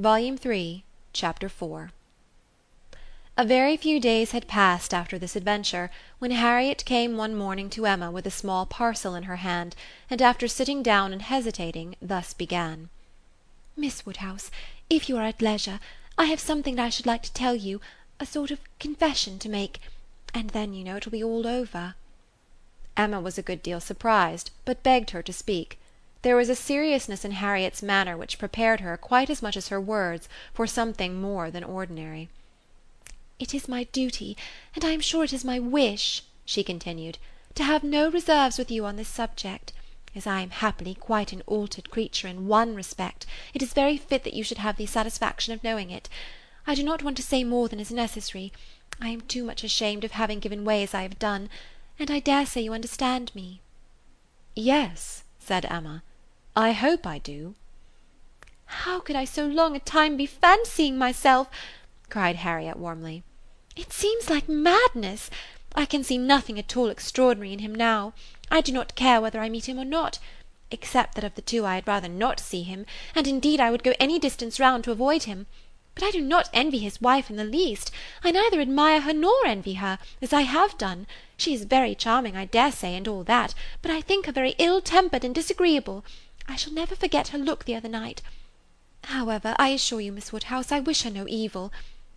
Volume Three, Chapter IV A very few days had passed after this adventure when Harriet came one morning to Emma with a small parcel in her hand, and after sitting down and hesitating, thus began: "Miss Woodhouse, if you are at leisure, I have something that I should like to tell you, a sort of confession to make, and then, you know, it will be all over." Emma was a good deal surprised, but begged her to speak. There was a seriousness in Harriet's manner which prepared her, quite as much as her words, for something more than ordinary. "It is my duty, and I am sure it is my wish," she continued, "to have no reserves with you on this subject. As I am happily quite an altered creature in one respect, it is very fit that you should have the satisfaction of knowing it. I do not want to say more than is necessary. I am too much ashamed of having given way as I have done, and I dare say you understand me." "Yes," said Emma. I hope I do." "How could I so long a time be fancying myself cried Harriet warmly. "It seems like madness. I can see nothing at all extraordinary in him now. I do not care whether I meet him or not except that of the two I had rather not see him, and indeed I would go any distance round to avoid him. But I do not envy his wife in the least. I neither admire her nor envy her, as I have done. She is very charming, I dare say, and all that, but I think her very ill tempered and disagreeable. I shall never forget her look the other night. However, I assure you, Miss Woodhouse, I wish her no evil.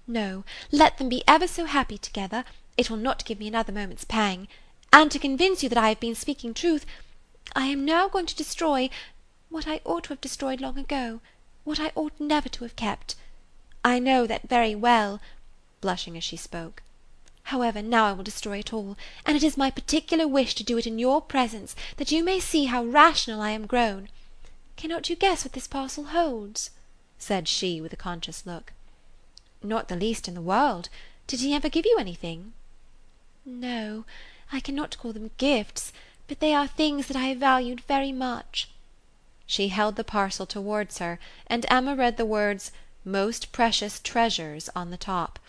No, let them be ever so happy together, it will not give me another moment's pang. And to convince you that I have been speaking truth, I am now going to destroy what I ought to have destroyed long ago, what I ought never to have kept. I know that very well," blushing as she spoke. However, now I will destroy it all, and it is my particular wish to do it in your presence, that you may see how rational I am grown. Cannot you guess what this parcel holds?" said she with a conscious look. "Not the least in the world. Did he ever give you anything?" "No, I cannot call them gifts, but they are things that I have valued very much." She held the parcel towards her, and Emma read the words "Most precious treasures" on the top.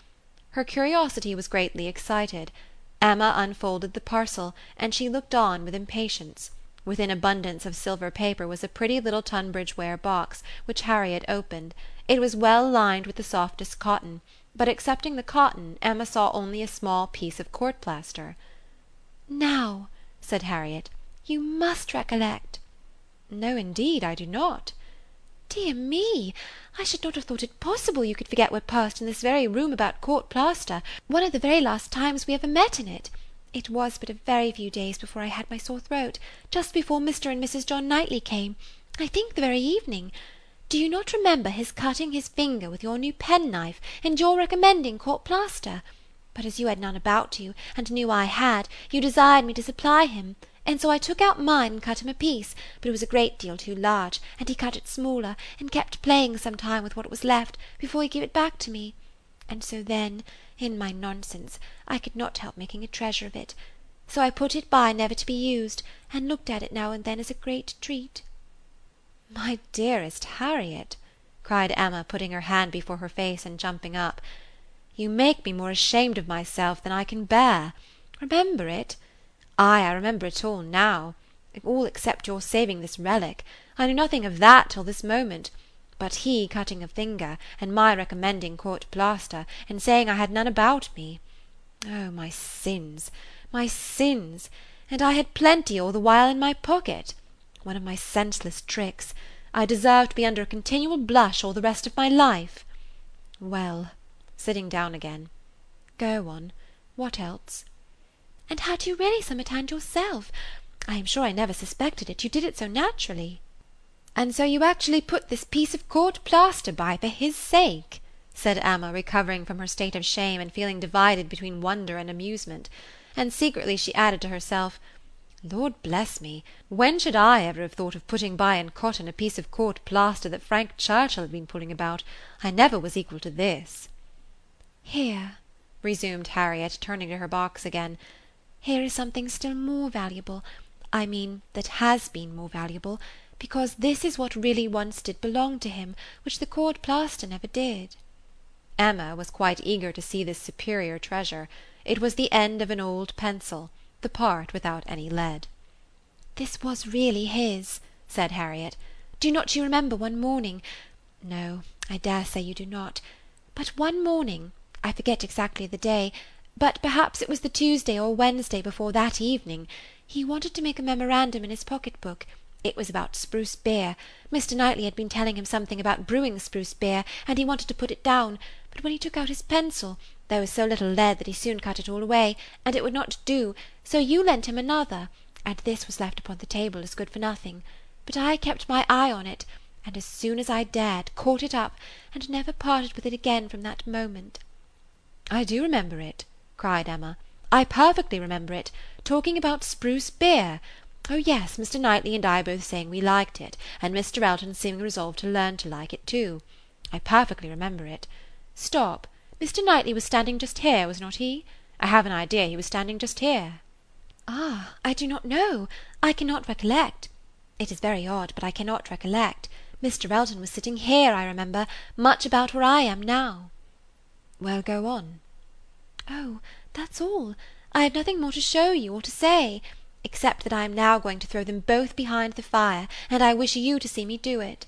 Her curiosity was greatly excited. Emma unfolded the parcel, and she looked on with impatience. Within abundance of silver paper was a pretty little Tunbridge ware box, which Harriet opened. It was well lined with the softest cotton, but excepting the cotton Emma saw only a small piece of court plaster. "Now," said Harriet, "you must recollect." "No, indeed, I do not." "Dear me! I should not have thought it possible you could forget what passed in this very room about court plaster, one of the very last times we ever met in it. It was but a very few days before I had my sore throat, just before Mr. and Mrs. John Knightley came, I think the very evening. Do you not remember his cutting his finger with your new penknife, and your recommending court plaster? But as you had none about you, and knew I had, you desired me to supply him, and so I took out mine and cut him a piece, but it was a great deal too large, and he cut it smaller, and kept playing some time with what was left, before he gave it back to me. And so then in my nonsense, I could not help making a treasure of it. So I put it by never to be used, and looked at it now and then as a great treat." "My dearest Harriet," cried Emma, putting her hand before her face and jumping up, "you make me more ashamed of myself than I can bear. Remember it? Ay, I remember it all now, all except your saving this relic. I knew nothing of that till this moment but he cutting a finger, and my recommending court plaster, and saying I had none about me. Oh, my sins, my sins! And I had plenty all the while in my pocket. One of my senseless tricks. I deserve to be under a continual blush all the rest of my life. Well," sitting down again, "go on. What else?" "And had you really some at hand yourself? I am sure I never suspected it, you did it so naturally." "And so you actually put this piece of court plaster by for his sake?" said Emma, recovering from her state of shame and feeling divided between wonder and amusement. And secretly she added to herself: "Lord bless me, when should I ever have thought of putting by in cotton a piece of court plaster that Frank Churchill had been pulling about? I never was equal to this." "Here," resumed Harriet, turning to her box again, "here is something still more valuable I mean that has been more valuable because this is what really once did belong to him, which the court plaster never did." Emma was quite eager to see this superior treasure. It was the end of an old pencil, the part without any lead. "This was really his," said Harriet. "Do not you remember one morning no, I dare say you do not. But one morning, I forget exactly the day, but perhaps it was the Tuesday or Wednesday before that evening, he wanted to make a memorandum in his pocket book. It was about spruce beer. Mr. Knightley had been telling him something about brewing spruce beer, and he wanted to put it down, but when he took out his pencil there was so little lead that he soon cut it all away, and it would not do, so you lent him another, and this was left upon the table as good for nothing. But I kept my eye on it, and as soon as I dared, caught it up, and never parted with it again from that moment." "I do remember it," cried Emma. "I perfectly remember it. Talking about spruce beer. Oh yes, Mr. Knightley and I both saying we liked it, and Mr. Elton seeming resolved to learn to like it too. I perfectly remember it. Stop! Mr. Knightley was standing just here, was not he? I have an idea he was standing just here." "Ah, I do not know. I cannot recollect. It is very odd, but I cannot recollect. Mr. Elton was sitting here, I remember, much about where I am now." "Well, go on." "Oh, that's all. I have nothing more to show you or to say, except that I am now going to throw them both behind the fire, and I wish you to see me do it."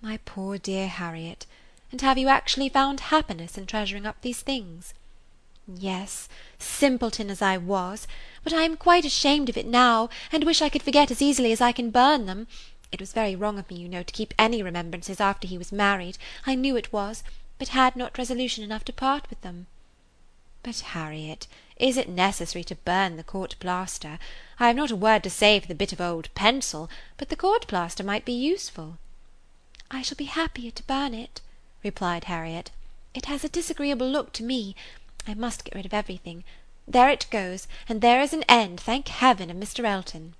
"My poor dear Harriet! And have you actually found happiness in treasuring up these things?" "Yes, simpleton as I was; but I am quite ashamed of it now, and wish I could forget as easily as I can burn them. It was very wrong of me, you know, to keep any remembrances after he was married; I knew it was, but had not resolution enough to part with them." "But, Harriet, is it necessary to burn the court plaster? I have not a word to say for the bit of old pencil, but the court plaster might be useful." "I shall be happier to burn it," replied Harriet. "It has a disagreeable look to me. I must get rid of everything. There it goes, and there is an end, thank heaven, of Mr. Elton."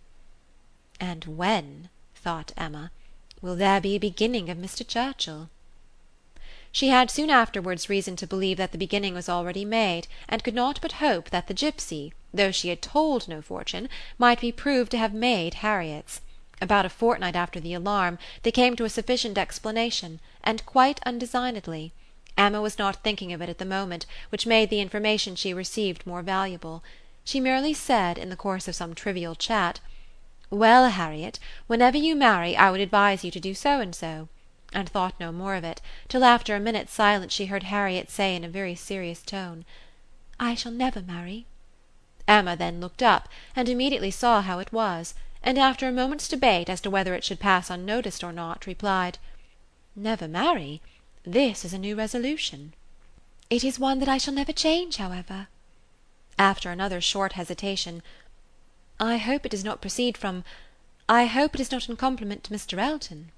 "And when?" thought Emma, "will there be a beginning of Mr. Churchill?" She had soon afterwards reason to believe that the beginning was already made, and could not but hope that the gipsy, though she had told no fortune, might be proved to have made Harriet's. About a fortnight after the alarm, they came to a sufficient explanation, and quite undesignedly. Emma was not thinking of it at the moment, which made the information she received more valuable. She merely said, in the course of some trivial chat. "Well, Harriet, whenever you marry I would advise you to do so and so," and thought no more of it, till after a minute's silence she heard Harriet say in a very serious tone: "I shall never marry." Emma then looked up, and immediately saw how it was, and after a moment's debate as to whether it should pass unnoticed or not, replied: "Never marry? This is a new resolution." "It is one that I shall never change, however." After another short hesitation. I hope it does not proceed from I hope it is not in compliment to Mr. Elton."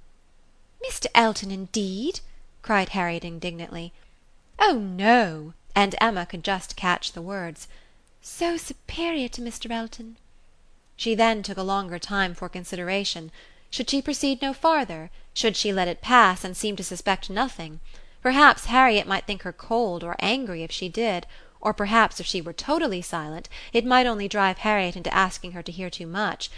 "Mr. Elton, indeed!" cried Harriet indignantly. "Oh no!" and Emma could just catch the words. "So superior to Mr. Elton." She then took a longer time for consideration. Should she proceed no farther? Should she let it pass, and seem to suspect nothing? Perhaps Harriet might think her cold or angry if she did or perhaps if she were totally silent, it might only drive Harriet into asking her to hear too much;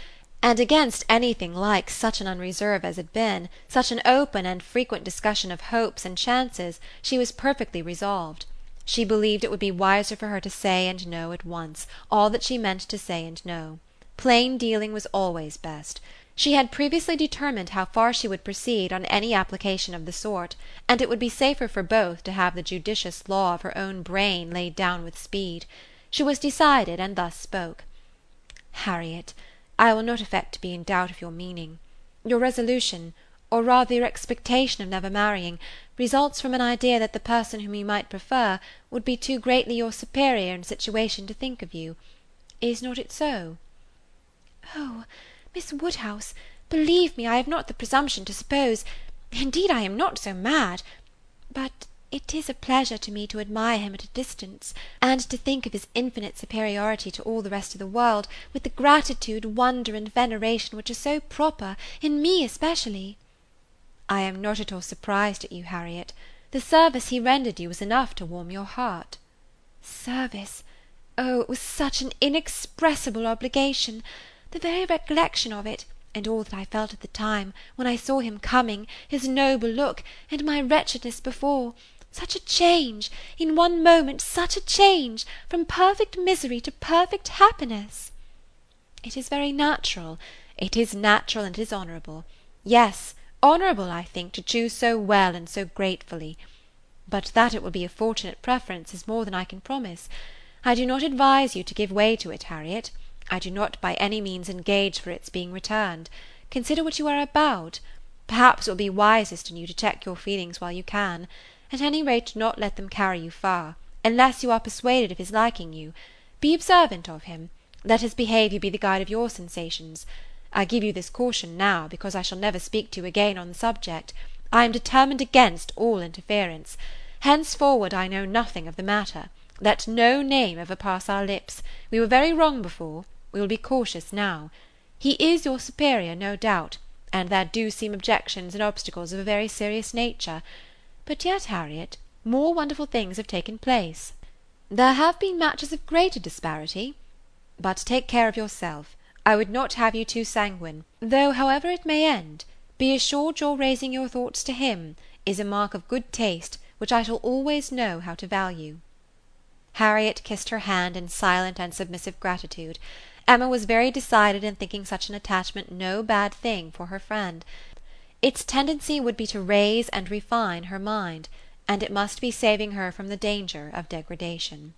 and against anything like such an unreserve as had been, such an open and frequent discussion of hopes and chances, she was perfectly resolved. She believed it would be wiser for her to say and know at once, all that she meant to say and know. Plain dealing was always best. She had previously determined how far she would proceed on any application of the sort, and it would be safer for both to have the judicious law of her own brain laid down with speed. She was decided, and thus spoke: "Harriet, I will not affect to be in doubt of your meaning. Your resolution, or rather your expectation of never marrying, results from an idea that the person whom you might prefer would be too greatly your superior in situation to think of you. Is not it so?" "Oh! Miss Woodhouse, believe me I have not the presumption to suppose indeed I am not so mad but it is a pleasure to me to admire him at a distance, and to think of his infinite superiority to all the rest of the world with the gratitude, wonder, and veneration which are so proper, in me especially." "I am not at all surprised at you, Harriet. The service he rendered you was enough to warm your heart." "Service! Oh, it was such an inexpressible obligation! The very recollection of it, and all that I felt at the time, when I saw him coming, his noble look, and my wretchedness before, such a change, in one moment such a change, from perfect misery to perfect happiness!" "It is very natural. It is natural and it is honourable. Yes, honourable, I think, to choose so well and so gratefully. But that it will be a fortunate preference is more than I can promise. I do not advise you to give way to it, Harriet. I do not by any means engage for its being returned. Consider what you are about. Perhaps it will be wisest in you to check your feelings while you can. At any rate do not let them carry you far, unless you are persuaded of his liking you. Be observant of him. Let his behaviour be the guide of your sensations. I give you this caution now, because I shall never speak to you again on the subject. I am determined against all interference. Henceforward I know nothing of the matter. Let no name ever pass our lips. We were very wrong before. We will be cautious now. He is your superior, no doubt, and there do seem objections and obstacles of a very serious nature. But yet, Harriet, more wonderful things have taken place. There have been matches of greater disparity. But take care of yourself. I would not have you too sanguine, though, however it may end, be assured your raising your thoughts to him is a mark of good taste which I shall always know how to value. Harriet kissed her hand in silent and submissive gratitude. Emma was very decided in thinking such an attachment no bad thing for her friend. Its tendency would be to raise and refine her mind, and it must be saving her from the danger of degradation.